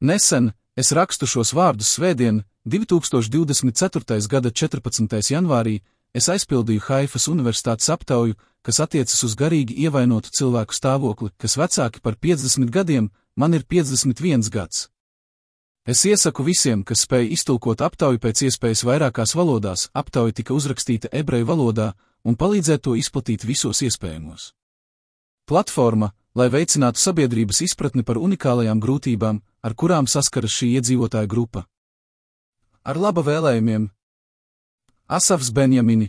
Nesen es rakstu šos vārdus svētdien, 2024. gada 14. janvārī, es aizpildīju Haifas Universitātes aptauju, kas attiecas uz garīgi ievainotu cilvēku stāvokli, kas vecāki par 50 gadiem, man ir 51 gads. Es iesaku visiem, kas spēj iztulkot aptauju pēc iespējas vairākās valodās, aptauja tika uzrakstīta ebreju valodā, un palīdzēt to izplatīt visos iespējamos. Platforma, lai veicinātu sabiedrības izpratni par unikālajām grūtībām, ar kurām saskaras šī iedzīvotāja grupa. Ar laba vēlējumiem! Asafs Benjamini